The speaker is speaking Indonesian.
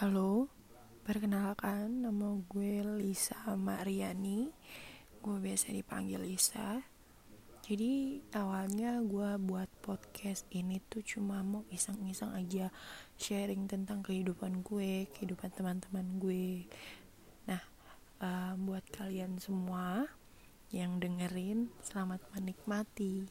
Halo, perkenalkan nama gue Lisa Mariani. Gue biasa dipanggil Lisa. Jadi awalnya gue buat podcast ini tuh cuma mau iseng-iseng aja Sharing tentang kehidupan gue, kehidupan teman-teman gue. Nah, uh, buat kalian semua yang dengerin, selamat menikmati.